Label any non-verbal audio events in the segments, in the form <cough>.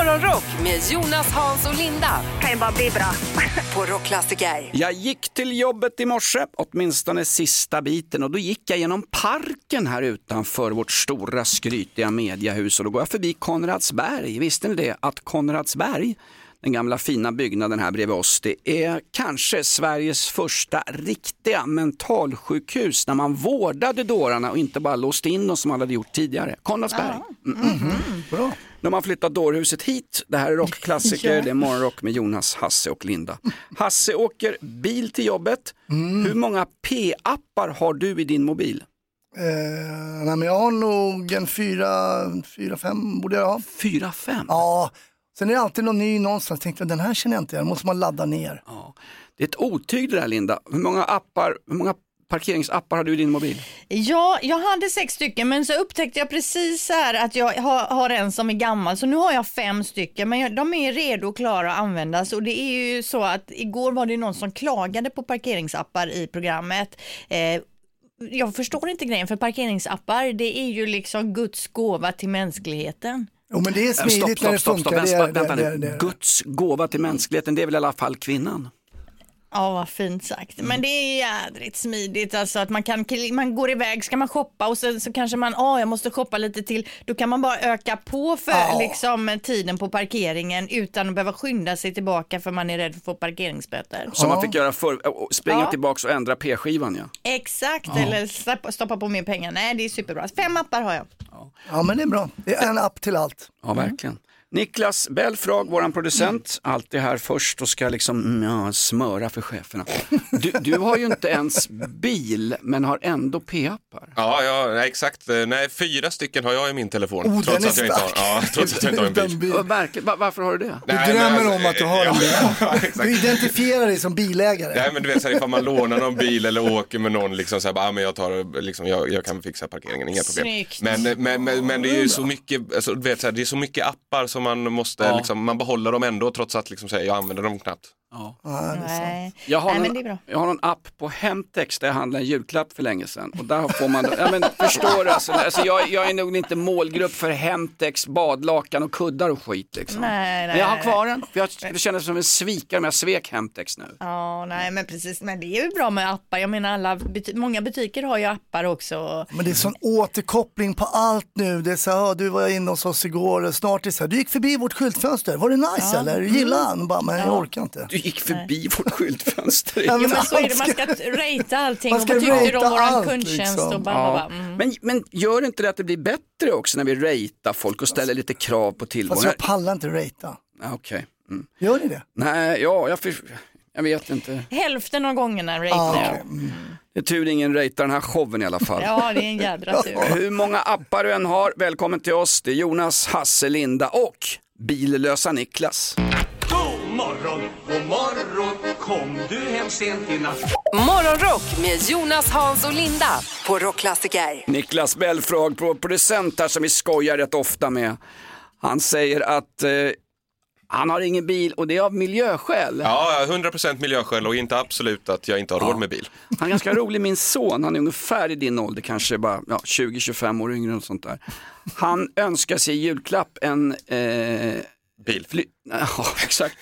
Morgonrock med Jonas, Hans och Linda kan ju bara bli bra. <laughs> på Rockklassiker. Jag gick till jobbet i morse, åtminstone sista biten och då gick jag genom parken här utanför vårt stora skrytiga mediahus och då går jag förbi Konradsberg. Visste ni det att Konradsberg den gamla fina byggnaden här bredvid oss. Det är kanske Sveriges första riktiga mentalsjukhus när man vårdade dårarna och inte bara låste in dem som man hade gjort tidigare. Konradsberg. Mm. Bra. Nu har man flyttat dårhuset hit. Det här är rockklassiker, <laughs> det är morgonrock med Jonas, Hasse och Linda. Hasse åker bil till jobbet. Hur många P-appar har du i din mobil? Eh, nej, men jag har nog en fyra, fyra, fem borde jag ha. Fyra, fem? Ja, sen är det alltid någon ny någonstans. Tänkte jag, den här känner jag inte igen, måste man ladda ner. Ja. Det är ett otyg det där Linda. Hur många appar, hur många parkeringsappar har du i din mobil? Ja, jag hade sex stycken men så upptäckte jag precis här att jag har, har en som är gammal så nu har jag fem stycken men jag, de är redo och klara att användas och det är ju så att igår var det någon som klagade på parkeringsappar i programmet. Eh, jag förstår inte grejen för parkeringsappar det är ju liksom Guds gåva till mänskligheten. Jo men det är smidigt Stopp, när det stopp, stopp, stopp. funkar. Vänta, vänta Guds gåva till mänskligheten, det är väl i alla fall kvinnan? Ja, vad fint sagt. Men det är jädrigt smidigt alltså att man kan, man går iväg, ska man shoppa och sen så kanske man, ja jag måste shoppa lite till. Då kan man bara öka på för Ja. liksom tiden på parkeringen utan att behöva skynda sig tillbaka för man är rädd för att få parkeringsböter. Som man fick göra förr, springa Ja. tillbaks och ändra P-skivan ja. Exakt, eller stoppa, stoppa på mer pengar. Nej, det är superbra. Fem appar har jag. Ja men det är bra. Det är en app till allt. Ja, verkligen. Niklas Belfrag, våran producent, Mm. alltid här först och ska liksom mm, ja, smöra för cheferna. Du, du har ju inte ens bil, men har ändå P-appar. Ja, ja nej, exakt. Nej, fyra stycken har jag i min telefon. Oh, trots, att jag inte har, ja, trots att jag inte har en bil. Ja, verkligen. Va- Varför har du det? Du Nej, men drömmer alltså, om att du har en bil. <laughs> Ja. Du identifierar dig som bilägare. Nej men du vet så här, ifall man lånar någon bil eller åker med någon liksom så här, bara, ah, men jag tar, liksom, jag, jag kan fixa parkeringen, inga problem. Snyggt. Men, men, men, men det är ju så mycket, alltså, du vet, så här, det är så mycket appar som man måste, Ja. liksom, man behåller dem ändå trots att liksom, här, jag använder dem knappt. Ja. Ja, sant. Nej, Jag, har Nej men någon, det är bra. jag har någon app på Hemtex där jag handlade en julklapp för länge sedan. Och där får man, ja, men, förstår du, alltså, alltså, jag, jag är nog inte målgrupp för Hemtex, badlakan och kuddar och skit. Liksom. Nej, men jag har kvar den, för jag, det kändes som en svikare om jag svek Hemtex nu. Ja, nej men precis. Men det är ju bra med appar. Jag menar alla, buti- många butiker har ju appar också. Men det är sån återkoppling på allt nu. Det är så här, "Ja, du var inne hos oss igår och snart är det så här, du gick förbi vårt skyltfönster, var det nice eller? Gillade han? Bara, men jag orkar inte. Gick förbi vårt skyltfönster. Ja, Jo men så är det, man ska ratea allting Man och ska vad tyckte du om våran allt, kundtjänst liksom. och bara, Ja. bara, mm. Men, men gör inte det att det blir bättre också när vi ratear folk och ställer lite krav på Fast tillvaron? jag pallar inte ratea. Ja, Okej. Mm. Gör ni det? Nej, ja, jag, för, jag vet inte. Hälften av gångerna Ah, ratear okej. jag. Mm. Det är tur ingen ratear den här showen i alla fall. Ja, det är en jädra tur. <laughs> Hur många appar du än har, välkommen till oss. Det är Jonas, Hasse, Linda och billösa Niklas. Morgon, god morgon, kom du hem sent i natt? Morgonrock med Jonas, Hans och Linda på Rockklassiker. Niklas Belfrag, vår producent här som vi skojar rätt ofta med. Han säger att eh, han har ingen bil och det är av miljöskäl. Ja, 100% miljöskäl och inte absolut att jag inte har råd med bil. Han är ganska rolig, min son, han är ungefär i din ålder, kanske bara ja, 20-25 år yngre och sånt där. Han önskar sig i julklapp en eh, Bil. Fly- <laughs> ja, exakt.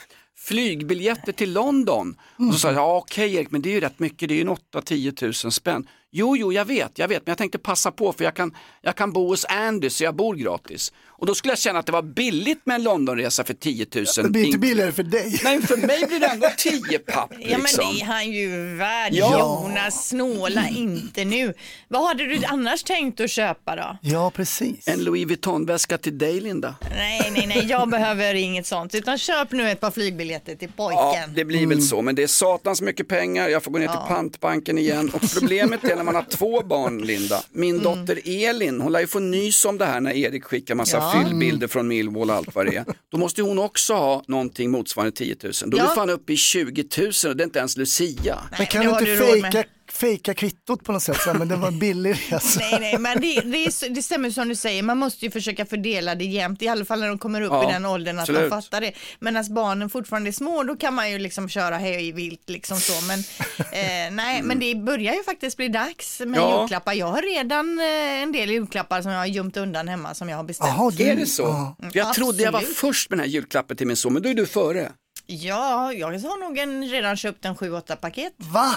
Flygbiljetter till London. Och så sa jag, ja okej Erik, men det är ju rätt mycket, det är ju en 8-10 tusen spänn. Jo, jo, jag vet, jag vet, men jag tänkte passa på för jag kan, jag kan bo hos Andy så jag bor gratis. Och då skulle jag känna att det var billigt med en Londonresa för 10 000. Det blir inte In- billigare för dig. Nej, för mig blir det ändå 10 papp Ja men liksom. det är han ju värd. Ja. Jonas, snåla inte nu. Vad hade du annars tänkt att köpa då? Ja, precis. En Louis Vuitton-väska till dig Linda. Nej, nej, nej, jag <laughs> behöver inget sånt. Utan köp nu ett par flygbiljetter till Ja, pojken. det blir väl så, men det är satans mycket pengar. Jag får gå ner till pantbanken igen. Och problemet är när man har två barn, Linda. Min dotter Elin, hon lär ju få nys om det här när Erik skickar massa Ja. fyllbilder från Millwall och allt vad det är. Då måste hon också ha någonting motsvarande 10 000. Då är Ja. vi fan uppe i 20 000 och det är inte ens Lucia. Men kan du inte du fejka, fejka kvittot på något sätt, så men det var en billig resa. <laughs> Nej, nej, men det, det, är, det stämmer som du säger. Man måste ju försöka fördela det jämnt, i alla fall när de kommer upp Ja, i den åldern att absolut. de fattar det. Men när barnen fortfarande är små, då kan man ju liksom köra hej vilt liksom så. Men <laughs> eh, nej, men det börjar ju faktiskt bli dags med Ja. julklappar. Jag har redan eh, en del julklappar som jag har gömt undan hemma som jag har beställt. Jaha, du, Är det så? Ja. Jag trodde jag var absolut. först med den här julklappen till min son, men då är du före. Ja, jag har nog en, redan köpt en 7-8 paket. Va?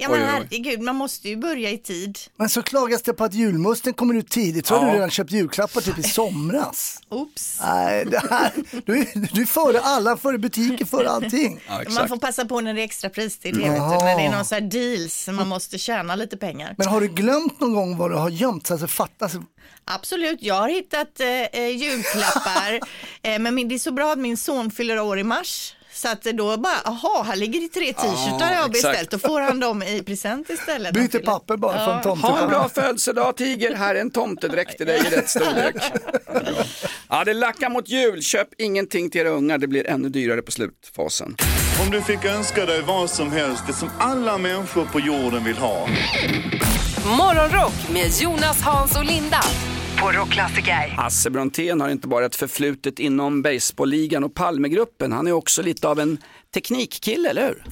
Ja men herregud, man måste ju börja i tid. Men så klagas det på att julmusten kommer ut tidigt, så har Ja. du redan köpt julklappar typ i <laughs> somras. Oops. Nej, det här, du, är- du är före alla, före butiker, före allting. Ja, Man får passa på när det är extra pris till det, vet du. Jaha. när det är någon sån här deals, man måste tjäna lite pengar. Men har du glömt någon gång vad du har gömt? Alltså fattas. Absolut, jag har hittat eh, eh, julklappar, <laughs> eh, men det är så bra att min son fyller år i mars. Så att då bara, aha, här ligger det tre t-shirtar jag har beställt, då får han dem i present istället. Byter papper bara för en Ha en bra födelsedag Tiger, här är en tomtedräkt till dig i rätt storlek. <laughs> Ja, det lackar mot jul, köp ingenting till era ungar, det blir ännu dyrare på slutfasen. Om du fick önska dig vad som helst, det som alla människor på jorden vill ha. Morgonrock med Jonas, Hans och Linda på Rockklassiker. Hasse Brontén har inte bara ett förflutet inom baseballligan och Palmegruppen, han är också lite av en teknikkille, eller hur?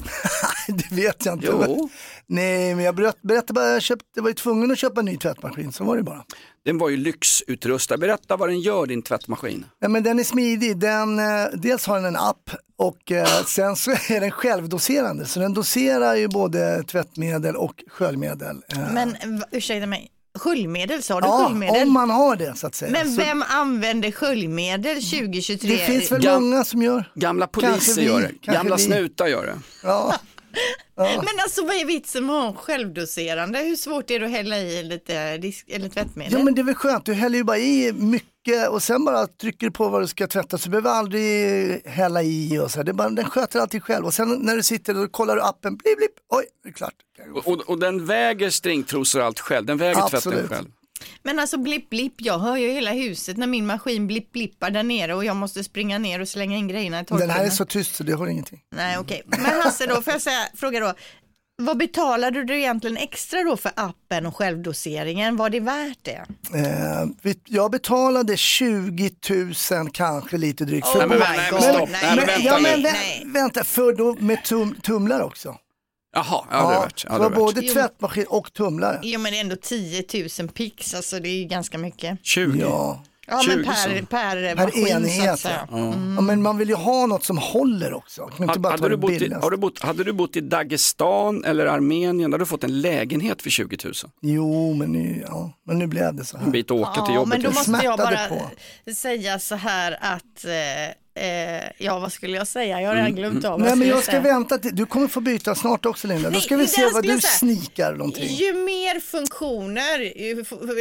<laughs> Det vet jag inte. Jo. Nej, men jag berätt- berättade bara, jag, köpte, jag var ju tvungen att köpa en ny tvättmaskin, så var det bara. Den var ju lyxutrustad, berätta vad den gör din tvättmaskin. Nej, men den är smidig, den, eh, dels har den en app och eh, <laughs> sen så är den självdoserande. Så den doserar ju både tvättmedel och sköljmedel. Eh, Men ursäkta mig, sköljmedel, sa du ja, sköljmedel? om man har det så att säga. Men så vem använder sköljmedel 2023? det finns väl Gam- många som gör. Gamla poliser gör det, kanske gamla vi. snutar gör det. Ja. Men alltså vad är vitsen med att ha en självdoserande? Hur svårt är det att hälla i lite disk eller tvättmedel? ja men det är väl skönt, du häller ju bara i mycket och sen bara trycker du på vad du ska tvätta så du behöver aldrig hälla i och så. Det är bara, den sköter allting själv och sen när du sitter och kollar du appen, blip, blip, oj, det är klart. Och, och den väger stringtrosor och allt själv, den väger tvätten Absolut. själv. Men alltså blipp blipp, jag hör ju hela huset när min maskin blipp blippar där nere och jag måste springa ner och slänga in grejerna i Den här är torktumlaren. så tyst så det har ingenting. Nej okej, men Hasse då får jag säga, fråga då. Vad betalade du egentligen extra då för appen och självdoseringen? Var det värt det? Eh, jag betalade 20 000 kanske lite drygt. Oh För Nej, men, nej, men stopp, Nej, men vänta ja, nu. men vä- Nej. vänta, för då med tum, tumlare också. Jaha, ja, det är värt. Ja, det var både. Jo. tvättmaskin och tumlare. Jo men det är ändå 10 000 pix, alltså det är ju ganska mycket. 20. Ja. Ja 20 men per, per, Per enhet. Ja. Ja, men man vill ju ha något som håller också. Man kan inte Hade, ta du bott i, billigaste. har du bott, hade du bott i Dagestan eller Armenien, hade du fått en lägenhet för 20 000. Jo, men nu, ja. men nu blev det så En här. bit att åka till Ja, jobbet. men då liksom. måste jag bara på. säga så här att, eh, eh, ja vad skulle jag säga? Jag har redan glömt av Nej, men jag ska säga. vänta till, du kommer få byta snart också Linda. Då ska vi se vad du snikar någonting. Ju mer funktioner,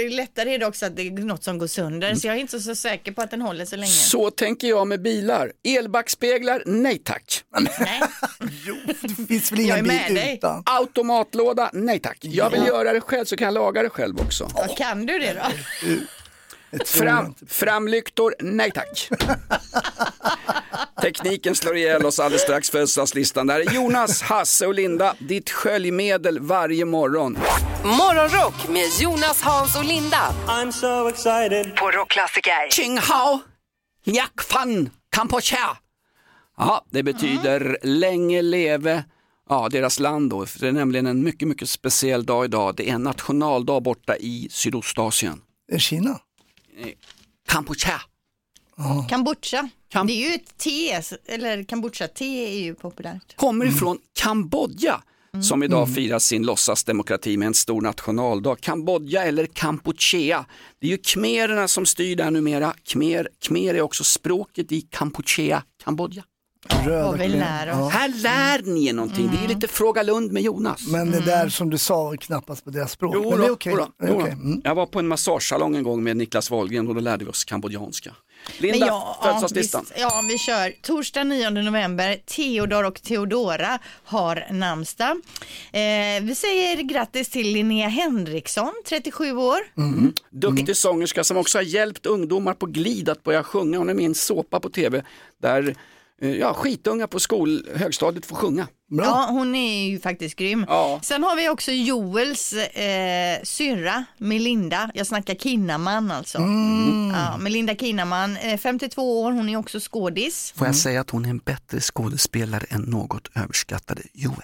ju lättare är det också att det är något som går sönder. Så jag är inte så säker på att den håller så länge. Så tänker jag med bilar. Elbackspeglar, nej tack. Nej. <laughs> Jo, det finns väl ingen bil dig. utan. Automatlåda, nej tack. Jag vill göra det själv så kan jag laga det själv också. Ja, Kan du det då? Fram, inte. framlyktor, nej tack. <laughs> Tekniken slår ihjäl oss alldeles strax födelsedagslistan. Där är Jonas, Hasse och Linda, ditt sköljmedel varje morgon. Morgonrock med Jonas, Hans och Linda I'm so excited på Rockklassiker. Ching hao, nyak fan, kampocha. Ja, det betyder länge leve ja, deras land då. För det är nämligen en mycket, mycket speciell dag idag. Det är en nationaldag borta i Sydostasien. Är Kina? Kampuchea. Kambodja. Kam- Det är ju ett te, eller kombucha-te är ju populärt. kommer ifrån Kambodja som idag firar sin låtsasdemokrati med en stor nationaldag. Kambodja eller Kampuchea. Det är ju khmererna som styr där numera. Khmer, khmer är också språket i Kampuchea, Kambodja. Röda Vad vi lär oss. Här lär ni er någonting. Det är ju lite Fråga Lund med Jonas. Men det där som du sa var knappast på deras språk. Jo men det är okej. jo då, Det är jo då. okej. Mm. Jag var på en massagesalong en gång med Niklas Wahlgren och då lärde vi oss kambodjanska. Linda, Men ja, födelsedagslistan. ja, vi kör. Torsdag 9 november, Theodor och Theodora har namnsdag. Eh, vi säger grattis till Linnea Henriksson, 37 år. Duktig sångerska som också har hjälpt ungdomar på glid att börja sjunga. Hon är med i en såpa på tv där ja, skitungar på skol, högstadiet får sjunga. Ja, hon är ju faktiskt grym. Ja. Sen har vi också Joels eh, syrra Melinda. Jag snackar Kinnaman alltså. Mm. Ja, Melinda Kinnaman, eh, 52 år, hon är också skådis. Får jag säga att hon är en bättre skådespelare än något överskattade Joel?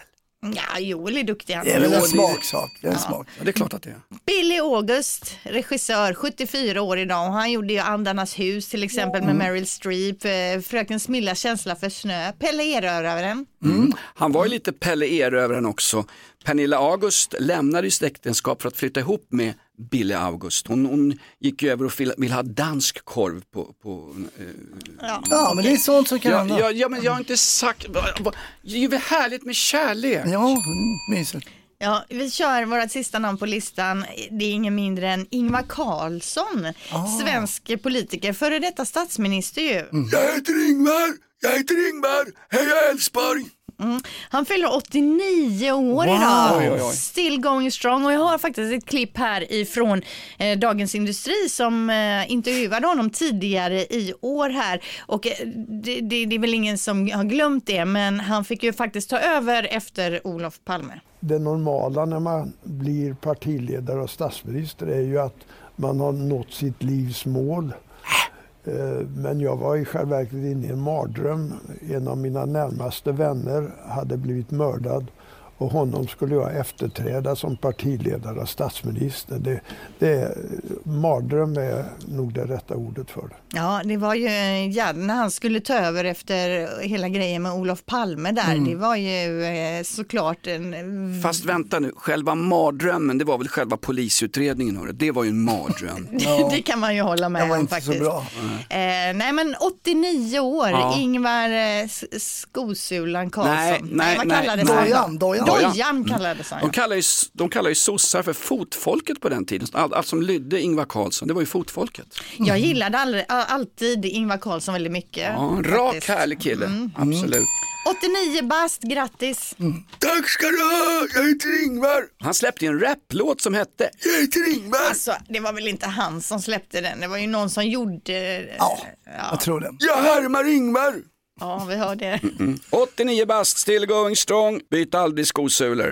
Ja, Joel är duktig. Han. Det är väl en smaksak. Det är en smak. Ja, det är klart att det är. Billy August, regissör, 74 år idag. Och han gjorde ju Andarnas hus till exempel med Meryl Streep, eh, Fröken Smillas känsla för snö, Pelle Erövraren. Han var ju lite Pelle Erövraren också. Pernilla August lämnade ju sitt äktenskap för att flytta ihop med Billy August. Hon, hon gick över och vill, vill ha dansk korv på... på eh, Ja, men det är sånt som kan ja, hända. ja, ja, men jag har inte sagt... va- va- Det är väl härligt med kärlek? Ja, mm, mysigt. Ja, vi kör vårt sista namn på listan. Det är ingen mindre än Ingvar Carlsson, svensk politiker, före detta statsminister ju. Jag heter Ingvar, jag heter Ingvar, heja Älvsborg! Han fyller 89 år Wow. idag. Still going strong. Och jag har faktiskt ett klipp här ifrån eh, Dagens Industri som eh, intervjuade honom tidigare i år här. Och eh, det, det, det är väl ingen som har glömt det, men han fick ju faktiskt ta över efter Olof Palme. det normala när man blir partiledare och statsminister är ju att man har nått sitt livs mål. Eh, men jag var i själva verket inne i en mardröm. En av mina närmaste vänner hade blivit mördad och honom skulle jag efterträda som partiledare och statsminister. Det, det, mardröm är nog det rätta ordet för det. Ja, det var ju ja, när han skulle ta över efter hela grejen med Olof Palme där. Det var ju eh, såklart en... Fast vänta nu, själva mardrömmen, det var väl själva polisutredningen? hörru. Det var ju en mardröm. <laughs> det kan man ju hålla med om inte faktiskt. så bra. Eh, nej men 89 år, Ja. Ingvar eh, Skosulan Karlsson. Nej, nej, vad nej, kallades nej. han? Dojan, dojan. Dojan kallades han. De Ja. kallar, ju, de kallar ju sossar för fotfolket på den tiden. Allt, allt som lydde Ingvar Carlsson, det var ju fotfolket. Jag gillade all, alltid Ingvar Carlsson väldigt mycket. Ja, rak härlig kille, absolut. 89 bast, grattis. Tack ska du ha, jag heter Ingvar. Han släppte en raplåt som hette Jag heter Ingvar. Alltså, det var väl inte han som släppte den, det var ju någon som gjorde... Ja, jag tror det. Jag härmar Ingvar. Ja, vi har det. Mm, mm. 89 bast, still going strong, byt aldrig skosulor.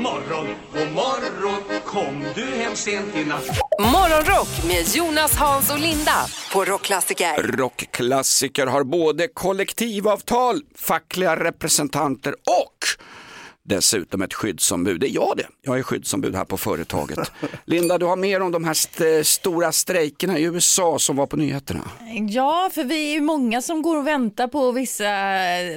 morgon, god morgon Kom du hem sent i natt Morgonrock med Jonas, Hans och Linda på Rockklassiker. Rockklassiker har både kollektivavtal, fackliga representanter och dessutom ett skyddsombud. Det är jag det. Jag är skyddsombud här på företaget. <laughs> Linda, du har mer om de här st- stora strejkerna i USA som var på nyheterna. Ja, för vi är ju många som går och väntar på vissa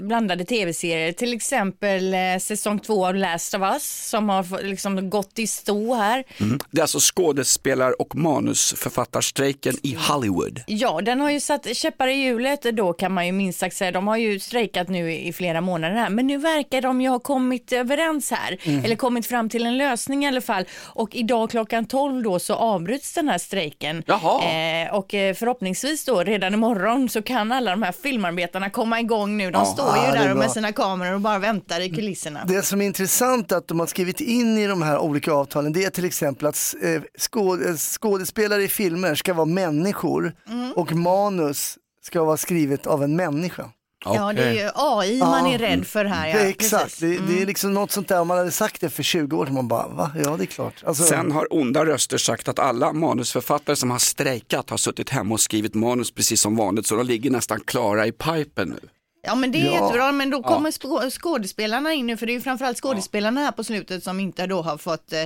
blandade tv-serier. Till exempel eh, säsong två av Last of Us som har liksom gått i stå här. Mm. Det är alltså skådespelar och manusförfattarstrejken i Hollywood. Ja, den har ju satt käppar i hjulet då kan man ju minst sagt säga. De har ju strejkat nu i flera månader här, men nu verkar de ju ha kommit överens här, Mm. eller kommit fram till en lösning i alla fall. Och idag klockan 12 då så avbryts den här strejken. Eh, och eh, förhoppningsvis då redan imorgon så kan alla de här filmarbetarna komma igång nu. De Ja. står ju där med sina kameror och bara väntar i kulisserna. Det som är intressant att de har skrivit in i de här olika avtalen det är till exempel att eh, skåd, eh, skådespelare i filmer ska vara människor och manus ska vara skrivet av en människa. Ja, det är ju AI man är rädd för här. Ja, det är exakt, precis. Mm. det, det är liksom något sånt där, om man hade sagt det för 20 år sedan, man bara va? Ja det är klart. Alltså, Sen har onda röster sagt att alla manusförfattare som har strejkat har suttit hemma och skrivit manus precis som vanligt så de ligger nästan klara i pipen nu. Ja men det är Ja. jättebra, men då kommer skå- skådespelarna in nu, för det är ju framförallt skådespelarna här på slutet som inte då har fått eh,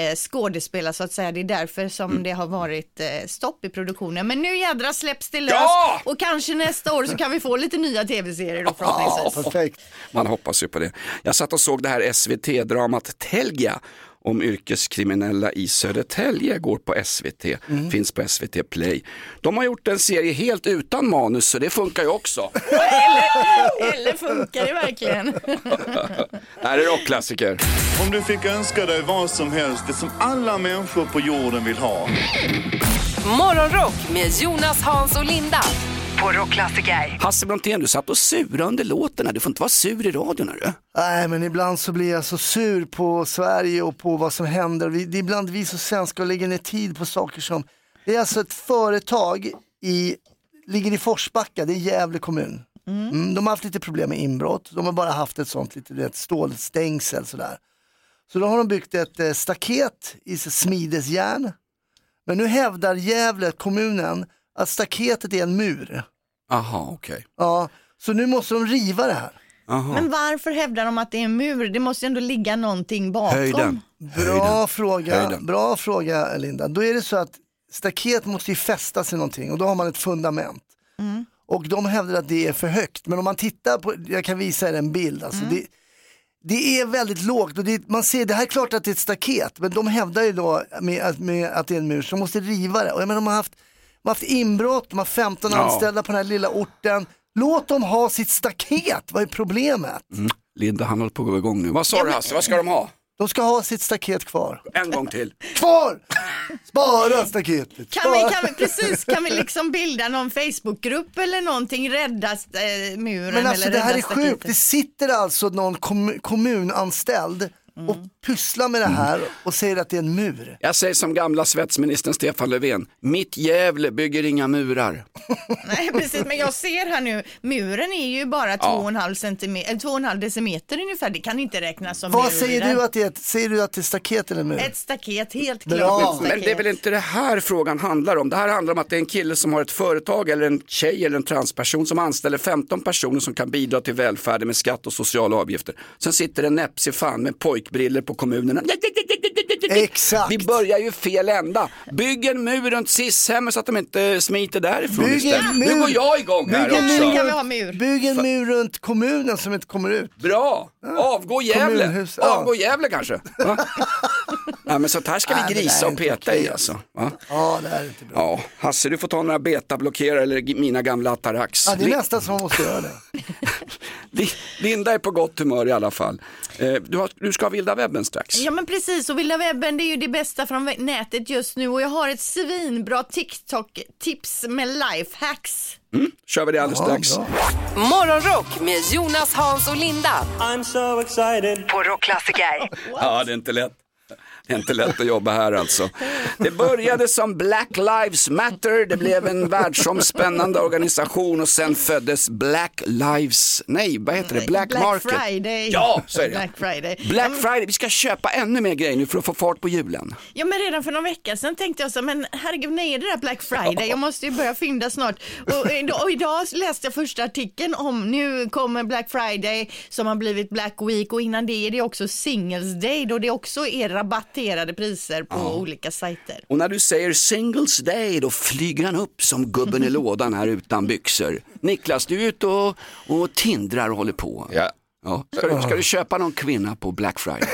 eh, skådespela så att säga. Det är därför som Mm. det har varit eh, stopp i produktionen. Men nu jädra släpps det lös Ja! och kanske nästa år så kan vi få lite nya tv-serier då förhoppningsvis. perfekt. Man hoppas ju på det. Jag satt och såg det här SVT-dramat Telgia om yrkeskriminella i Södertälje går på SVT, Mm. finns på SVT Play. De har gjort en serie helt utan manus så det funkar ju också. Eller, eller funkar det verkligen? Det <laughs> här är rockklassiker. Om du fick önska dig vad som helst, det som alla människor på jorden vill ha. Morgonrock med Jonas, Hans och Linda på Rockklassiker. Hasse Brontén, du satt och surade under låten här. Du får inte vara sur i radion. Hörru. Nej, men ibland så blir jag så sur på Sverige och på vad som händer. Vi, det är ibland vi så svenskar och lägger ner tid på saker som... Det är alltså ett företag i, ligger i Forsbacka, det är Gävle kommun. Mm, de har haft lite problem med inbrott. De har bara haft ett sånt litet du stålstängsel sådär. Så då har de byggt ett eh, staket i smidesjärn. Men nu hävdar Gävle kommunen att staketet är en mur. Aha, okej. Ja, så nu måste de riva det här. Aha. Men varför hävdar de att det är en mur? Det måste ju ändå ligga någonting bakom. Höjden. Bra fråga, Höjden. bra fråga Linda. Då är det så att staket måste ju fästas i någonting och då har man ett fundament. Mm. Och de hävdar att det är för högt. Men om man tittar på, jag kan visa er en bild. Alltså Mm. det, det är väldigt lågt och det, man ser, det här är klart att det är ett staket. Men de hävdar ju då med, att- med att det är en mur så de måste riva det. Och jag menar, de har haft, de har haft inbrott, de har 15 Ja. anställda på den här lilla orten. Låt dem ha sitt staket, vad är problemet? Mm. Linda, han håller på att gå igång nu. Vad sa du Hasse, vad ska de ha? De ska ha sitt staket kvar. En gång till. Kvar! Spara staketet. Kan vi, kan vi, precis, kan vi liksom bilda någon Facebookgrupp eller någonting, rädda eh, muren Men alltså eller det här är sjukt, staketet? det sitter alltså någon kom kommunanställd och pysslar med det här och säger att det är en mur. Jag säger som gamla svetsministern Stefan Löfven, mitt Gävle bygger inga murar. <laughs> Nej precis, men jag ser här nu, muren är ju bara 2,5 centimeter, eller 2,5 decimeter ungefär, det kan inte räknas som Vad mur. säger du att det är? Säger du att det är staket eller mur? Ett staket, helt klart Men staket. det är väl inte det här frågan handlar om. Det här handlar om att det är en kille som har ett företag eller en tjej eller en transperson som anställer 15 personer som kan bidra till välfärden med skatt och sociala avgifter. Sen sitter en näpsig fan med pojkbriller på kommunerna. Exakt. Vi börjar ju fel ända. Bygg en mur runt Sis-hemmet så att de inte smiter därifrån Bygg en mur. Nu går jag igång här Bygg en också. mur. kan vi ha mur. Bygg en mur runt kommunen som inte kommer ut. Bra, avgå Gävle. Kommunhus, ja. Avgå Gävle kanske. Va? <laughs> Ja, men sånt här ska vi grisa och peta okej, i alltså. Va? Ja, det här är inte bra. Ja, Hasse du får ta några betablockerare eller mina gamla Atarax. Ja, det är nästan som man måste göra det. <laughs> Li- Linda är på gott humör i alla fall. Eh, Du, har, du ska ha vilda webben strax. Ja men precis och vilda webben det är ju det bästa från nätet just nu och jag har ett svinbra TikTok-tips med lifehacks. Mm, kör vi det alldeles strax. bra. Morgonrock med Jonas, Hans och Linda I'm so excited. på Rockklassiker. Ja, det är inte lätt. Det är inte lätt att jobba här alltså. Det började som Black Lives Matter, det blev en världsomspännande organisation och sen föddes Black Lives, nej vad heter det, Black, Black Market. Friday. Ja, så är det. Black Friday. Black Friday, vi ska köpa ännu mer grejer nu för att få fart på julen. Ja men redan för någon vecka sedan tänkte jag så, men herregud är det där Black Friday? Jag måste ju börja fynda snart. Och idag, och idag läste jag första artikeln om nu kommer Black Friday som har blivit Black Week och innan det är det också Singles Day då det också är rabatterade priser på olika sajter. Och när du säger singles day då flyger han upp som gubben i <laughs> lådan här utan byxor. Niklas, du är ute och, och tindrar och håller på. Ja. Ja. Ska, du, ska du köpa någon kvinna på Black Friday? <laughs>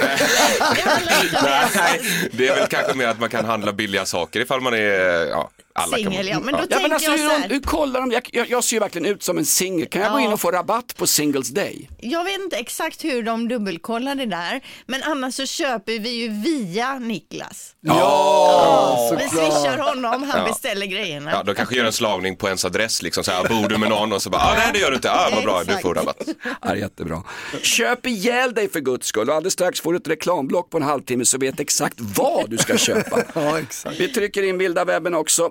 Nej, det är väl kanske mer att man kan handla billiga saker ifall man är, ja, alla kan Singel ja, men då Ja, tänker men alltså, jag så här. hur kollar de? Jag, jag, jag ser ju verkligen ut som en singel. Kan jag gå Ja. in och få rabatt på singles day? Jag vet inte exakt hur de dubbelkollar det där, men annars så köper vi ju via Niklas. Ja, Vi såklart. swishar honom, han Ja. beställer grejerna. Ja, de kanske gör en slagning på ens adress, liksom så här, bor du med någon och så bara, ah, nej det gör du inte, ah, vad bra, du får rabatt. Ja, jättebra. Köp ihjäl dig för guds skull och alldeles strax får du ett reklamblock på en halvtimme så vet exakt vad du ska köpa. <laughs> Ja, exakt. Vi trycker in vilda webben också.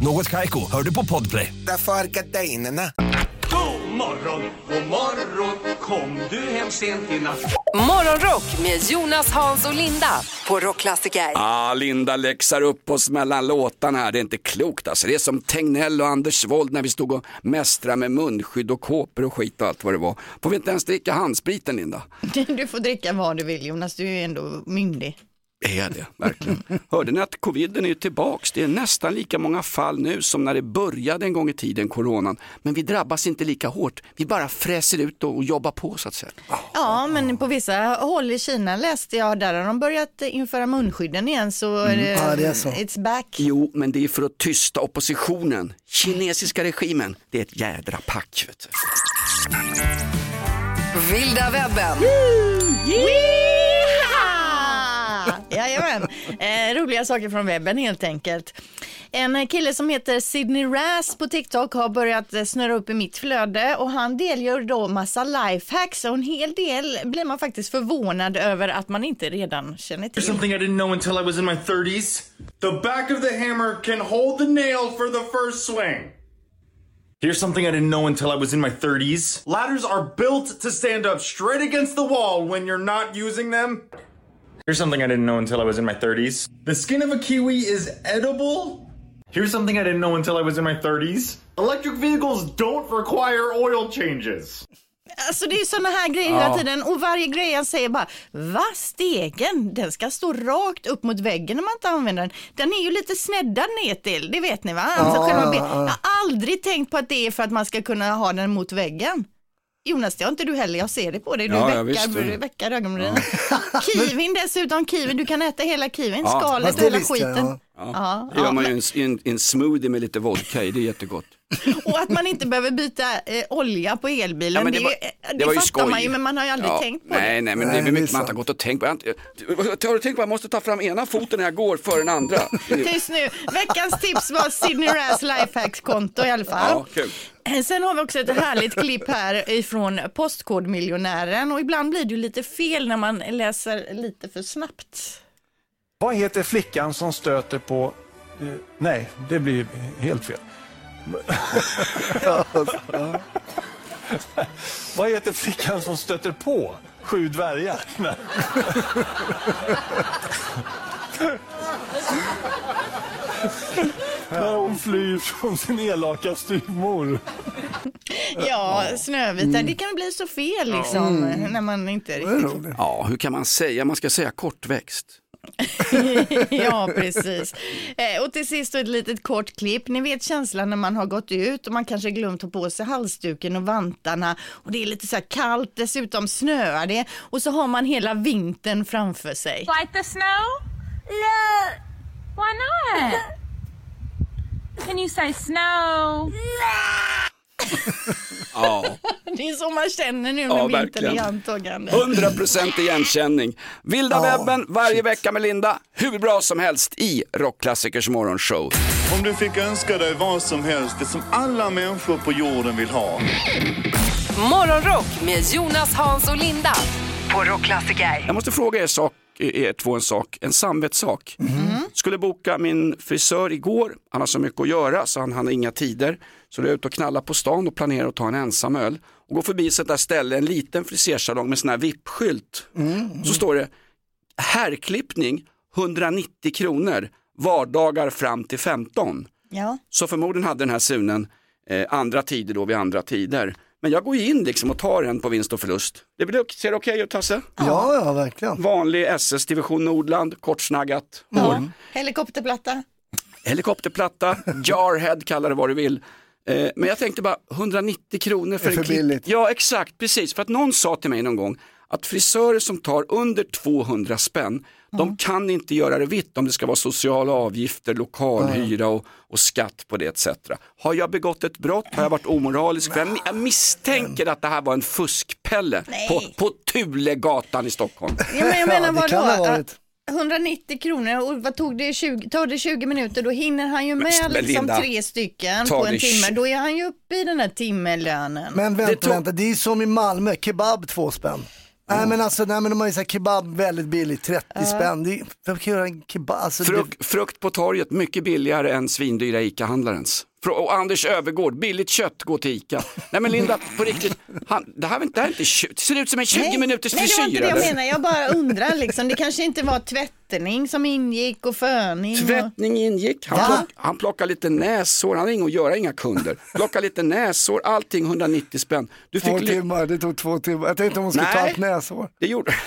Något Kaiko, hör du på Podplay. Därför är gardinerna. God morgon, god morgon, kom du hem sent i natt? Morgonrock med Jonas, Hans och Linda på Rockklassiker. Ah, Linda läxar upp oss mellan låtarna här. Det är inte klokt alltså. Det är som Tegnell och Anders Wold när vi stod och mästrade med munskydd och kåpor och skit och allt vad det var. Får vi inte ens dricka handspriten Linda? <laughs> Du får dricka vad du vill Jonas, du är ju ändå myndig. Är det, verkligen. Hörde ni att coviden är tillbaks? Det är nästan lika många fall nu som när det började en gång i tiden, coronan. Men vi drabbas inte lika hårt. Vi bara fräser ut och jobbar på så att säga. Ja, men på vissa håll i Kina läste jag, där har de börjat införa munskydden igen så är det, Ja, det är så. it's back. Jo, men det är för att tysta oppositionen. Kinesiska regimen, det är ett jädra pack. Vet du. Vilda webben. Yeehaw! Eh, roliga saker från webben helt enkelt. En kille som heter Sidney Raz på TikTok har börjat eh, snurra upp i mitt flöde och han delgör då massa lifehacks och en hel del blir man faktiskt förvånad över att man inte redan känner till. something I didn't know until I was in my 30s. The back of the hammer can hold the nail for the first swing. Here's something I didn't know until I was in my 30s. Ladders are built to stand up straight against the wall when you're not using them. Here's something I didn't know until I was in my 30s. The skin of a kiwi is edible. Here's something I didn't know until I was in my 30s. Electric vehicles don't require oil changes. Alltså det är sådana här grejer hela tiden och varje grej han säger bara va stegen den ska stå rakt upp mot väggen när man inte använder den. Den är ju lite sneddad ner till, det vet ni va? Alltså själva ben- Jag har aldrig tänkt på att det är för att man ska kunna ha den mot väggen. Jonas, det har inte du heller, jag ser det på dig, du Ja, ja, veckar ögonbrynen. <laughs> Kiwin dessutom, kiwin, du kan äta hela kiwin, Ja, skalet och hela skiten. Ja. Ja, Det gör ja, man ju en, en, smoothie med lite vodka i, det är jättegott. <laughs> Och att man inte behöver byta eh, olja på elbilen, Ja, men det, det var- är ju- det var ju fattar man skoj. ju men man har ju aldrig Ja, tänkt på nej, det. nej, men det Nej, är det är mycket man inte har gått och tänkt på. Jag har du tänkt på att jag måste ta fram ena foten när jag går före den andra? <laughs> Tyst nu. Veckans tips var Sidney Raz lifehacks-konto i alla fall. Ja, kul. Sen har vi också ett härligt klipp här ifrån Postkodmiljonären och ibland blir det ju lite fel när man läser lite för snabbt. Vad heter flickan som stöter på... Eh, nej, det blir helt fel. <laughs> Vad heter flickan som stöter på sju dvärgar? <laughs> När hon flyr från sin elaka styvmor. Ja, Snövita, det kan bli så fel liksom när man inte riktigt... Ja, hur kan man säga? Man ska säga kortväxt. <laughs> ja, precis. Eh, och till sist ett litet kort klipp. Ni vet känslan när man har gått ut och man kanske glömt ta på sig halsduken och vantarna och det är lite så här kallt, dessutom snöar det och så har man hela vintern framför sig. Like the snow? No. Why not? Can you say snow? <laughs> Ja, <laughs> Det är så man känner nu Ja, när vintern verkligen. är i antågande. 100% igenkänning. Vilda webben varje vecka med Linda. Hur bra som helst i Rockklassikers morgonshow. Om du fick önska dig vad som helst, det som alla människor på jorden vill ha. Morgonrock med Jonas, Hans och Linda på Rockklassiker. Jag måste fråga er, sak, er två en sak, en samvetssak. Mm. Skulle boka min frisör igår, han har så mycket att göra så han hann inga tider. Så då är jag ute och knallar på stan och planerar att ta en ensam öl. Och går förbi sånt där ställe, en liten frisersalong med sån här VIP-skylt. Så står det herrklippning 190 kronor, vardagar fram till 15. Ja. Så förmodligen hade den här sunen eh, andra tider då vid andra tider. Men jag går ju in liksom och tar en på vinst och förlust. Det blir, ser det okej ut Hasse? Ja, ja, verkligen. Vanlig SS division Nordland, kortsnaggat hår. Helikopterplatta. Helikopterplatta, jarhead, kalla det vad du vill. Eh, men jag tänkte bara 190 kronor för Det är en för klipp. billigt. Ja exakt, precis. För att någon sa till mig någon gång att frisörer som tar under 200 spänn, de kan inte göra det vitt om det ska vara sociala avgifter, lokalhyra och, och skatt på det etc. Har jag begått ett brott? Har jag varit omoralisk? För jag, jag misstänker att det här var en fuskpelle på, på Tulegatan i Stockholm. Ja, men jag menar vadå? varit. 190 kronor och vad tog det 20, tar det 20 minuter då hinner han ju med men liksom Linda, tre stycken på en timme. Då är han ju uppe i den här timmelönen. Men vänta, Det tog- vänta, det är som i Malmö, kebab två spänn. Nej men alltså, nej, men de har ju så här kebab väldigt billigt, 30 spänn. Det är, vem kan göra en kebab? Alltså, det, Frukt, frukt på torget, mycket billigare än svindyra ICA-handlarens. Och Anders Övergård, billigt kött, gå till ICA. Nej men Linda, på riktigt, han, det här, det här är inte, det ser ut som en 20 minuters Nej, det var inte frisyr. det jag menar. Jag bara undrar liksom. Det kanske inte var tvättning som ingick och föning. Och... Tvättning ingick, han, plock, han plockade lite näsår, han hade inget att göra, inga kunder. Plocka lite näsår, allting 190 spänn. Du Två timmar, det tog två timmar. Jag tänkte om hon skulle ta Nej. ett näsår. Det gjorde <laughs>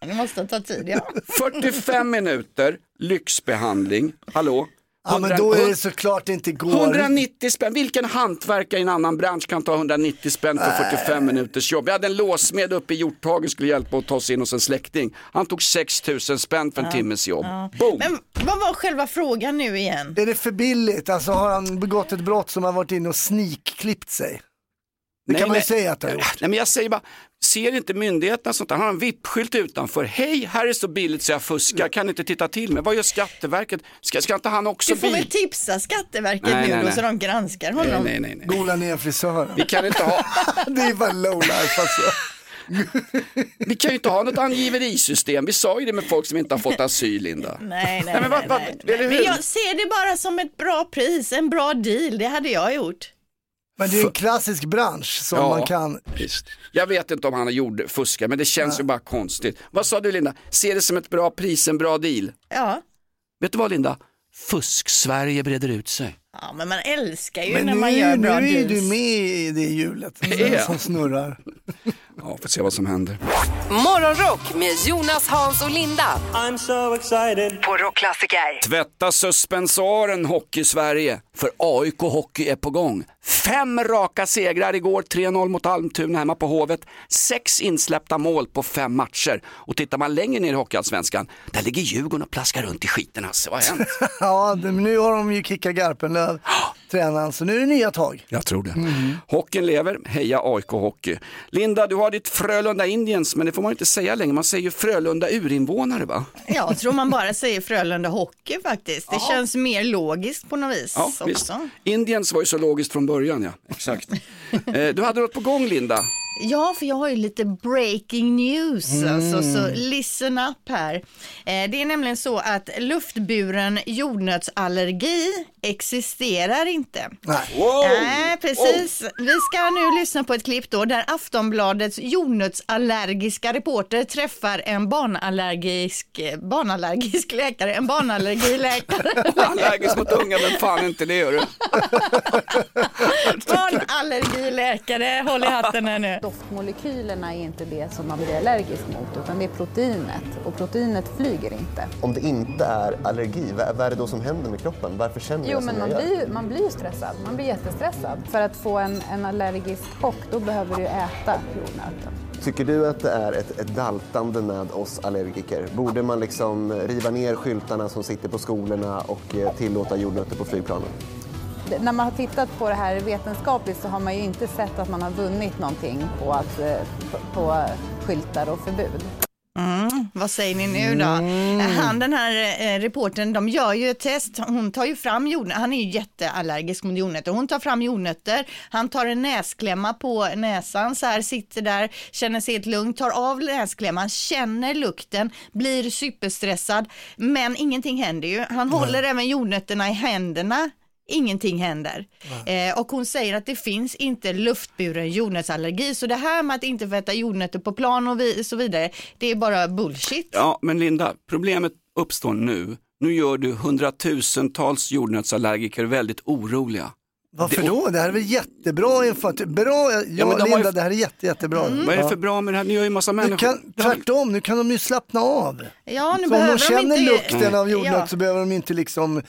Det måste ta tid, ja. 45 minuter, lyxbehandling, hallå? Ja men då är det såklart det inte går. 190 spänn, vilken hantverkare i en annan bransch kan ta 190 spänn för 45 minuters jobb? Jag hade en låsmed uppe i Hjorthagen skulle hjälpa att ta oss in hos en släkting. Han tog 6 000 spänn för en timmes jobb. Boom! Men vad var själva frågan nu igen? Är det för billigt? Alltså har han begått ett brott som har varit inne och sneakklippt sig? Det kan man ju säga att han har gjort. Nej men jag säger bara, ser inte myndigheterna sånt där? Han har en vippskylt utanför. Hej, här är så billigt så jag fuskar, kan inte titta till mig. Vad gör Skatteverket? Ska, ska inte han också Du får bil? väl tipsa Skatteverket Nej, nu nej, då nej. så de granskar honom. Nej, nej, nej. Gola ner frisören. Vi kan inte ha, <laughs> det är bara lowlife alltså. vi kan ju inte ha något angiverisystem. Vi sa ju det med folk som inte har fått asyl, Linda. Nej, nej, men nej, nej, eller nej. Men jag ser det bara som ett bra pris, en bra deal. Det hade jag gjort. Men det är en klassisk bransch som Ja. man kan. Visst. Jag vet inte om han har gjort fuska, men det känns ju bara konstigt. Vad sa du Linda? Ser det som ett bra pris, en bra deal? Ja. Vet du vad Linda? Fusk-Sverige breder ut sig. ja, men man älskar ju Men när nu, man gör nu bra är deals. du med i det hjulet <laughs> Är jag? som snurrar. Ja, får se vad som händer. Morgonrock med Jonas, Hans och Linda. I'm so excited. På Rockklassiker. Tvätta suspensoren Hockey-Sverige, för AIK Hockey är på gång. Fem raka segrar igår, 3-0 mot Almtuna hemma på Hovet. Sex insläppta mål på fem matcher. Och tittar man längre ner i Hockeyallsvenskan, där ligger Djurgården och plaskar runt i skiten. Alltså, vad har hänt? <laughs> Ja, nu har de ju kickat Garpenlöv, <gasps> tränaren, så nu är det nya tag. Jag tror det. Hockeyn lever, heja AIK Hockey. Linda, du har ditt Frölunda Indians, men det får man inte säga längre. Man säger ju Frölunda urinvånare va? Jag tror man bara säger Frölunda Hockey faktiskt. Det känns mer logiskt på något vis Ja, också. visst. Indians var ju så logiskt från början, ja. Exakt. Eh, du hade något på gång, Linda. Ja, för jag har ju lite breaking news, Mm. alltså, så listen up här. Eh, det är nämligen så att luftburen jordnötsallergi existerar inte. Wow. Nej, precis. Vi ska nu lyssna på ett klipp då där Aftonbladets jordnötsallergiska reporter träffar en barnallergisk, barnallergisk läkare, en barnallergiläkare. <laughs> Allergisk mot unga, men fan inte det gör du. <laughs> Barnallergiläkare, håll i hatten här nu. Doftmolekylerna är inte det som man blir allergisk mot utan det är proteinet och proteinet flyger inte. Om det inte är allergi, vad är det då som händer med kroppen? Varför känner Jo jag som men jag man gör? blir, man blir stressad, man blir jättestressad. För att få en, en allergisk chock då behöver du äta jordnöten. Tycker du att det är ett, ett daltande med oss allergiker? Borde man liksom riva ner skyltarna som sitter på skolorna och eh, tillåta jordnötter på flygplanen? När man har tittat på det här vetenskapligt så har man ju inte sett att man har vunnit någonting på, att, eh, på, skyltar och förbud. Mm, vad säger ni nu då? Han den här eh, reportern, de gör ju ett test. Hon tar ju fram jordnötter. Han är ju jätteallergisk mot jordnötter. Hon tar fram jordnötter. Han tar en näsklämma på näsan så här, sitter där, känner sig helt lugn, tar av näsklämman, känner lukten, blir superstressad. Men ingenting händer ju. Han håller även jordnötterna i händerna. Ingenting händer. Eh, och hon säger att det finns inte luftburen jordnötsallergi. Så det här med att inte få äta jordnötter på plan och vi, så vidare, det är bara bullshit. Ja, men Linda, problemet uppstår nu. Nu gör du hundratusentals jordnötsallergiker väldigt oroliga. Varför då? Det här är väl jättebra info. Bra, ja, men de har ju- Linda, det här är jätte, jättebra. Vad är det för bra med det här? Ni gör ju en massa Nu människor. kan, tvärtom, nu kan de ju slappna av. Ja, nu så om behöver de känner inte... lukten av jordnöt Ja. så behöver de inte liksom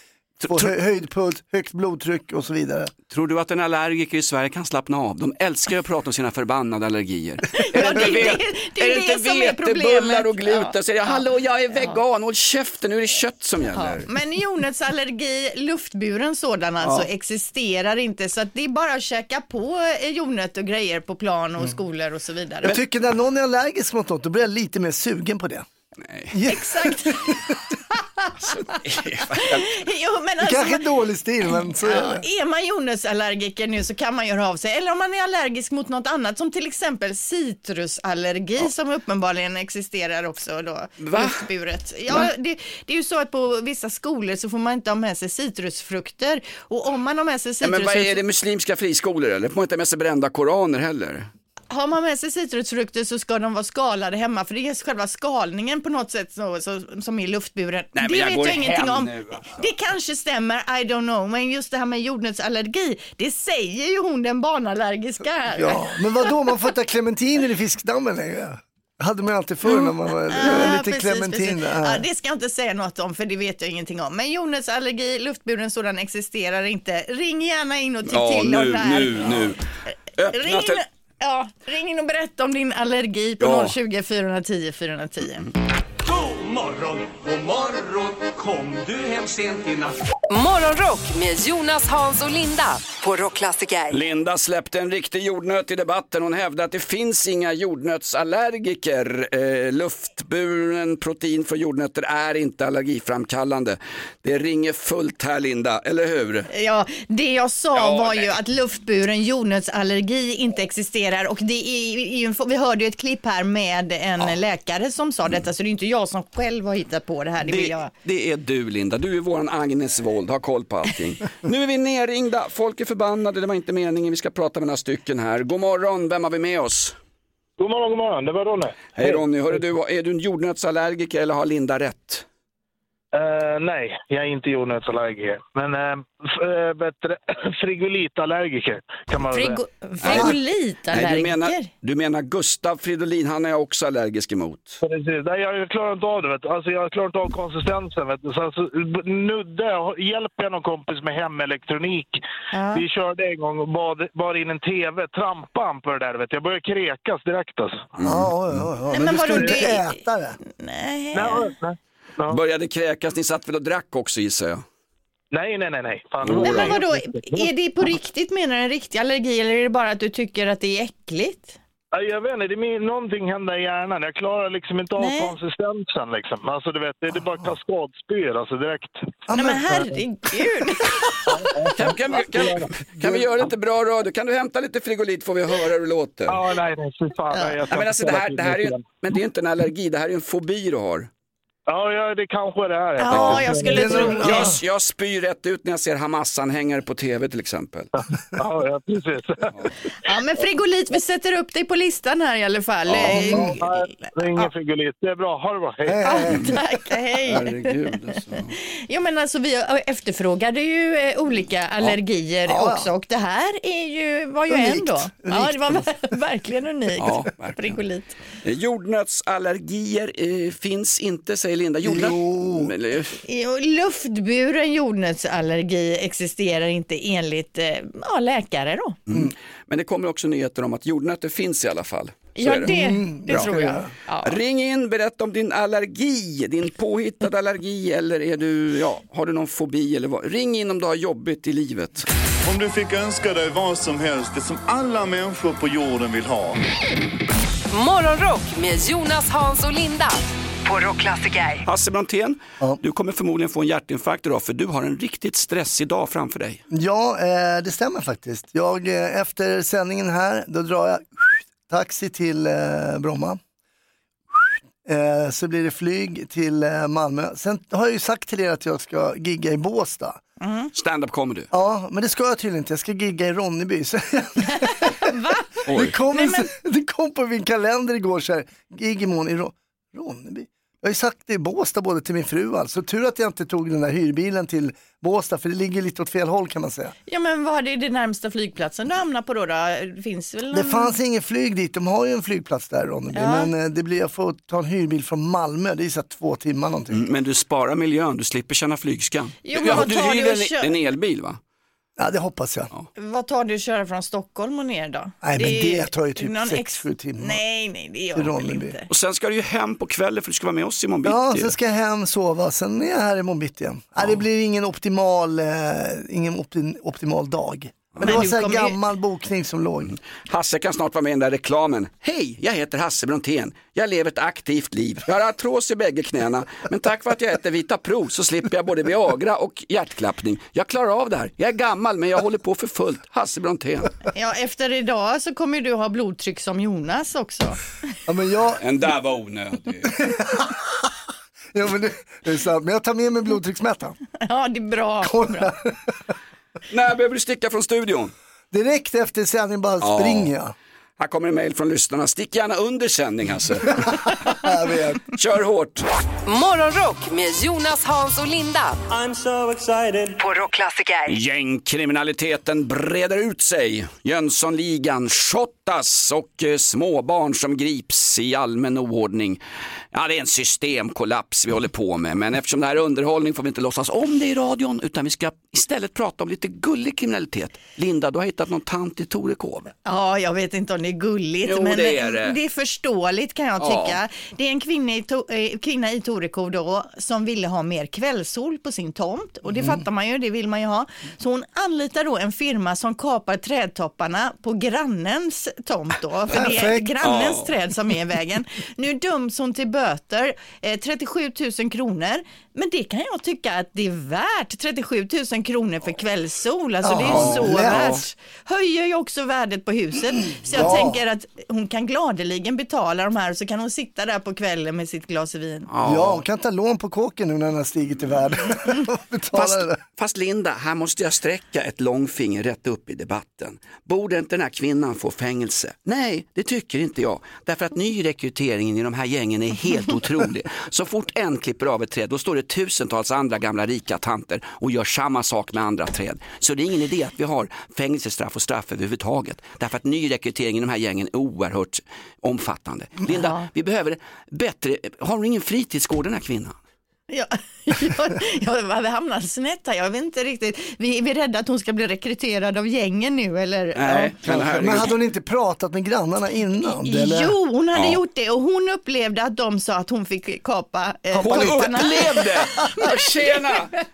få hö höjd puls, högt blodtryck och så vidare. Tror du att en allergiker i Sverige kan slappna av? De älskar ju att prata om sina förbannade allergier. <laughs> Ja, är det är det, det- det är är det det inte som är vetebullar och gluten? Ja. Säger jag, hallå jag är vegan, håll käften, nu är det kött som Ja, gäller. men jordnötsallergi, luftburen sådan alltså, Ja. existerar inte. Så att det är bara att käka på eh, jordnöt och grejer på plan och skolor och så vidare. Jag tycker när någon är allergisk mot något, då blir jag lite mer sugen på det. Nej. Exakt. <laughs> Jo, men Det alltså, kanske är dålig stil men så är Ja, det. är man jordnötsallergiker nu så kan man göra av sig. Eller om man är allergisk mot något annat som till exempel citrusallergi som uppenbarligen existerar också då. Va? Luftburet. Ja, det, det är ju så att på vissa skolor så får man inte ha med sig citrusfrukter och om man har med sig Ja, citrus... men vad är det muslimska friskolor eller? Får man inte ha med sig brända koraner heller? Har man med sig citrusfrukter så ska de vara skalade hemma för det är själva skalningen på något sätt så, så, som är luftburen. Nej, men det jag vet jag ingenting om. nu, alltså. Det kanske stämmer, I don't know, men just det här med jordnötsallergi, det säger ju hon den barnallergiska här. Ja, men vad då man får ta clementiner i fiskdammen längre? hade man alltid förr när man var Ja, lite precis, clementin. precis. Ja. Det ska jag inte säga något om för det vet jag ingenting om. Men jordnötsallergi, luftburen sådan existerar inte. Ring gärna in och tyck Ja, till nu, om det här. nu, nu. Öppna te- ja, ring in och berätta om din allergi på Ja. 020 410 410. Morgon, god morgon Kom du hem sent i natt Morgonrock med Jonas, Hans och Linda på Rockklassiker. Linda släppte en riktig jordnöt i debatten. Hon hävdar att det finns inga jordnötsallergiker. Eh, luftburen protein från jordnötter är inte allergiframkallande. Det ringer fullt här Linda, eller hur? Ja, det jag sa Ja, var nej. ju att luftburen jordnötsallergi inte existerar och det är, vi hörde ju ett klipp här med en läkare som sa detta så det är inte jag som själv har hittat på det här. Det vill Det, jag. det är du Linda, du är våran Agnes Wold, har koll på allting. nu är vi nerringda, folk är förbannade, det var inte meningen, vi ska prata med några stycken här. God morgon, vem har vi med oss? God morgon, god morgon. Det var Ronny. Hej Ronny, hörru du, är du en jordnötsallergiker eller har Linda rätt? Eh, nej, jag är inte jordnötsallergiker. Men uh, bättre <clears throat> frigolitallergiker kan man Frigo, säga. Nej, du frigolitallergiker? menar, du menar Gustav Fridolin, han är jag också allergisk emot. Precis. Nej, jag, klarar inte av det. Vet. Alltså, jag klarar inte av konsistensen. Vet. Så, alltså, nudde, hjälper jag någon kompis med hemelektronik. Ja. Vi körde en gång och bad, bar in en TV, trampade han på det där. Vet. Jag började kräkas direkt alltså. Ja, ja, ja, ja. Nej, men, men du ska inte det- äta det. Nej. Nej, nej. Ja. Började kräkas, ni satt väl och drack också gissar jag? Nej, nej, nej. nej. Fan, då. men vadå, är det på riktigt menar du en riktig allergi eller är det bara att du tycker att det är äckligt? Ja, Jag vet inte, det är någonting händer i hjärnan. Jag klarar liksom inte av Nej. konsistensen. Liksom. Alltså, du vet, det, det är bara kaskadspyr alltså, direkt. Ja, Nej men men, herregud. Kan, kan, vi- kan, kan vi göra lite bra radio? Kan du hämta lite frigolit får vi höra hur det låter? Ja, nej, nej, fy fan. Nej, jag ska Ja, men, alltså, det ställa här, till det här är men det är inte en allergi, det här är en fobi du har. Ja, ja, det kanske är det här. Ja, jag skulle är tro det. Jag, jag spyr rätt ut när jag ser Hamas-anhängare på tv till exempel. <laughs> Ja, ja, precis. Ja men frigolit, vi sätter upp dig på listan här i alla fall. Eh, Nej, det är ingen frigolit. Det är bra. Ha det bra. Hej. Ja, tack, hej. Herregud alltså. Jo men alltså vi efterfrågade ju eh, olika allergier Ja, ja. också och det här är ju, var ju Unikt. en då. Ja det var ver- <laughs> verkligen unikt. Ja, verkligen. Frigolit. Eh, Jordnötsallergier eh, finns inte säger Linda. Jordnöt... Jo. Luftburen jordnötsallergi existerar inte enligt eh, ja, läkare då. mm. Men det kommer också nyheter om att jordnötter finns i alla fall. Så Ja det. det, Mm, det tror jag. Ja. Ring in, berätta om din allergi, din påhittade allergi eller är du, ja, har du någon fobi eller vad? Ring in om du har jobbigt i livet. Om du fick önska dig vad som helst, det som alla människor på jorden vill ha. Morgonrock med Jonas, Hans och Linda på Rockklassiker. Hasse Brontén, Ja. du kommer förmodligen få en hjärtinfarkt idag för du har en riktigt stressig dag framför dig. Ja, eh, det stämmer faktiskt. Jag, eh, efter sändningen här, då drar jag taxi till eh, Bromma. Eh, så blir det flyg till eh, Malmö. Sen har jag ju sagt till er att jag ska gigga i Båstad. Stand-up comedy. Ja, men det ska jag tydligen inte. Jag ska gigga i Ronneby. <laughs> Va? det, kom Nej, en, men- <laughs> det kom på min kalender igår så här, gig imorgon i Ro- Ronneby. Jag har ju sagt det i Båstad både till min fru alltså. Tur att jag inte tog den där hyrbilen till Båstad för det ligger lite åt fel håll kan man säga. Ja men vad är det närmsta flygplatsen du hamnar på då? då? Det finns väl Det någon- fanns ingen flyg dit, de har ju en flygplats där Ronneby. Ja. Men eh, det blir, jag får ta en hyrbil från Malmö, det är så två timmar någonting. Mm, Men du sparar miljön, du slipper känna flygskam. Jo, men ja, du hyr en, en elbil va? Ja det hoppas jag. Vad tar du att köra från Stockholm och ner då? Nej, men är det tar ju typ någon sex, ex- sju timmar. Nej, nej det gör det väl inte. Och sen ska du ju hem på kvällen för du ska vara med oss Ja, bitti. sen ska jag hem, sova, sen är jag här imorgon bitti igen. Nej, det blir ingen optimal, eh, ingen opti- optimal dag. Men det var så här gammal bokning som låg. Hasse kan snart vara med i den där reklamen. Hej, jag heter Hasse Brontén. Jag lever ett aktivt liv. Jag har artros i bägge knäna. Men tack vare att jag äter Vita Pro så slipper jag både Viagra och hjärtklappning. Jag klarar av det här. Jag är gammal men jag håller på för fullt. Hasse Brontén. Ja, efter idag så kommer du ha blodtryck som Jonas också. Ja, men jag, Den där var onödig. <laughs> ja, men det, det är sant. Men jag tar med mig blodtrycksmätaren. Ja, det är bra. Kolla. När behöver du sticka från studion? Direkt efter sändning bara Ja. springer jag. Här kommer en mail från lyssnarna. Stick gärna under sändning Hasse. <laughs> Jag vet. Kör hårt. Morgonrock med Jonas, Hans och Linda. I'm so excited. På Rockklassiker. Gängkriminaliteten breder ut sig. Jönssonligan shottas och eh, småbarn som grips i allmän oordning. Ja, det är en systemkollaps vi håller på med, men eftersom det här är underhållning får vi inte låtsas om det i radion, utan vi ska istället prata om lite gullig kriminalitet. Linda, du har hittat någon tant i Torekov. Ja, jag vet inte om det är gulligt, Jo, men det är det. det är förståeligt kan jag Ja. tycka. Det är en kvinna i, to- eh, kvinna i Torekov då som ville ha mer kvällssol på sin tomt och det Mm. fattar man ju, det vill man ju ha. Så hon anlitar då en firma som kapar trädtopparna på grannens tomt då, för det är grannens Ja. träd som är i vägen. Nu döms hon till böter, eh, 37 000 kronor, men det kan jag tycka att det är värt, 37 000 kronor för kvällssol, alltså det är så värt höjer ju också värdet på huset. Så jag Ja. tänker att hon kan gladeligen betala de här och så kan hon sitta där på kvällen med sitt glas vin. Ja, hon kan ta lån på kåken nu när den har stigit i värde. <laughs> Fast, fast Linda, här måste jag sträcka ett långfinger rätt upp i debatten. Borde inte den här kvinnan få fängelse? Nej, det tycker inte jag. Därför att nyrekryteringen i de här gängen är helt <laughs> otrolig. Så fort en klipper av ett träd, då står det tusentals andra gamla rika tanter och gör samma sak med andra träd. Så det är ingen idé att vi har fängelsestraff och straff överhuvudtaget. Därför att nyrekryteringen i de här gängen är oerhört omfattande. Linda, vi behöver bättre, har hon ingen fritidsgård den här kvinnan? Ja, <laughs> jag, jag, vi hamnar snett här, jag vet inte riktigt. Vi, är vi rädda att hon ska bli rekryterad av gängen nu eller? Nej, ja. men Men hade hon inte pratat med grannarna innan? Eller? Jo, hon hade Ja. gjort det och hon upplevde att de sa att hon fick kapa eh, Hon upplevde! <laughs> Tjena!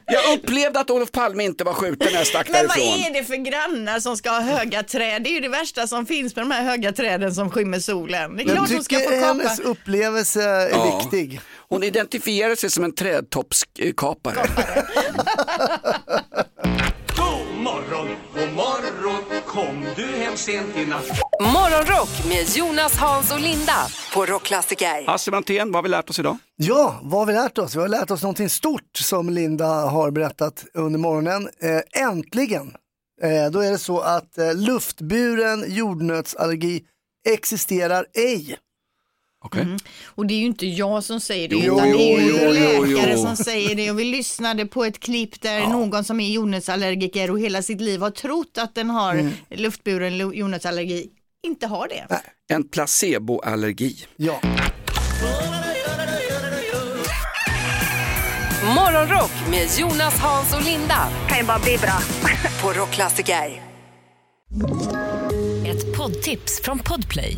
Jag upplevde att Olof Palme inte var skjuten när jag stack Men vad därifrån. är det för grannar som ska ha höga träd? Det är ju det värsta som finns med de här höga träden som skymmer solen. Det är Jag klart hon ska få tycker kapa. hennes upplevelse är Ja. viktig. Hon identifierar sig som en trädtoppskapare. <laughs> God morgon, god morgon, kom du hem sent i natt? Morgonrock med Jonas, Hans och Linda. På Rockklassiker. Hasse Brontén, vad har vi lärt oss idag? Ja, vad har vi lärt oss? Vi har lärt oss någonting stort som Linda har berättat under morgonen. Eh, äntligen! Eh, då är det så att eh, luftburen jordnötsallergi existerar ej. Mm. Och det är ju inte jag som säger det, Jo, utan det är ju jo, jo, läkare jo. som säger det. Och vi lyssnade på ett klipp där någon som är jordnötsallergiker och hela sitt liv har trott att den har Mm. luftburen jordnötsallergi, inte har det. En placeboallergi. Ja. Morgonrock med Jonas, Hans och Linda. Kan ju bara bli bra. På Rockklassiker. Ett poddtips från Podplay.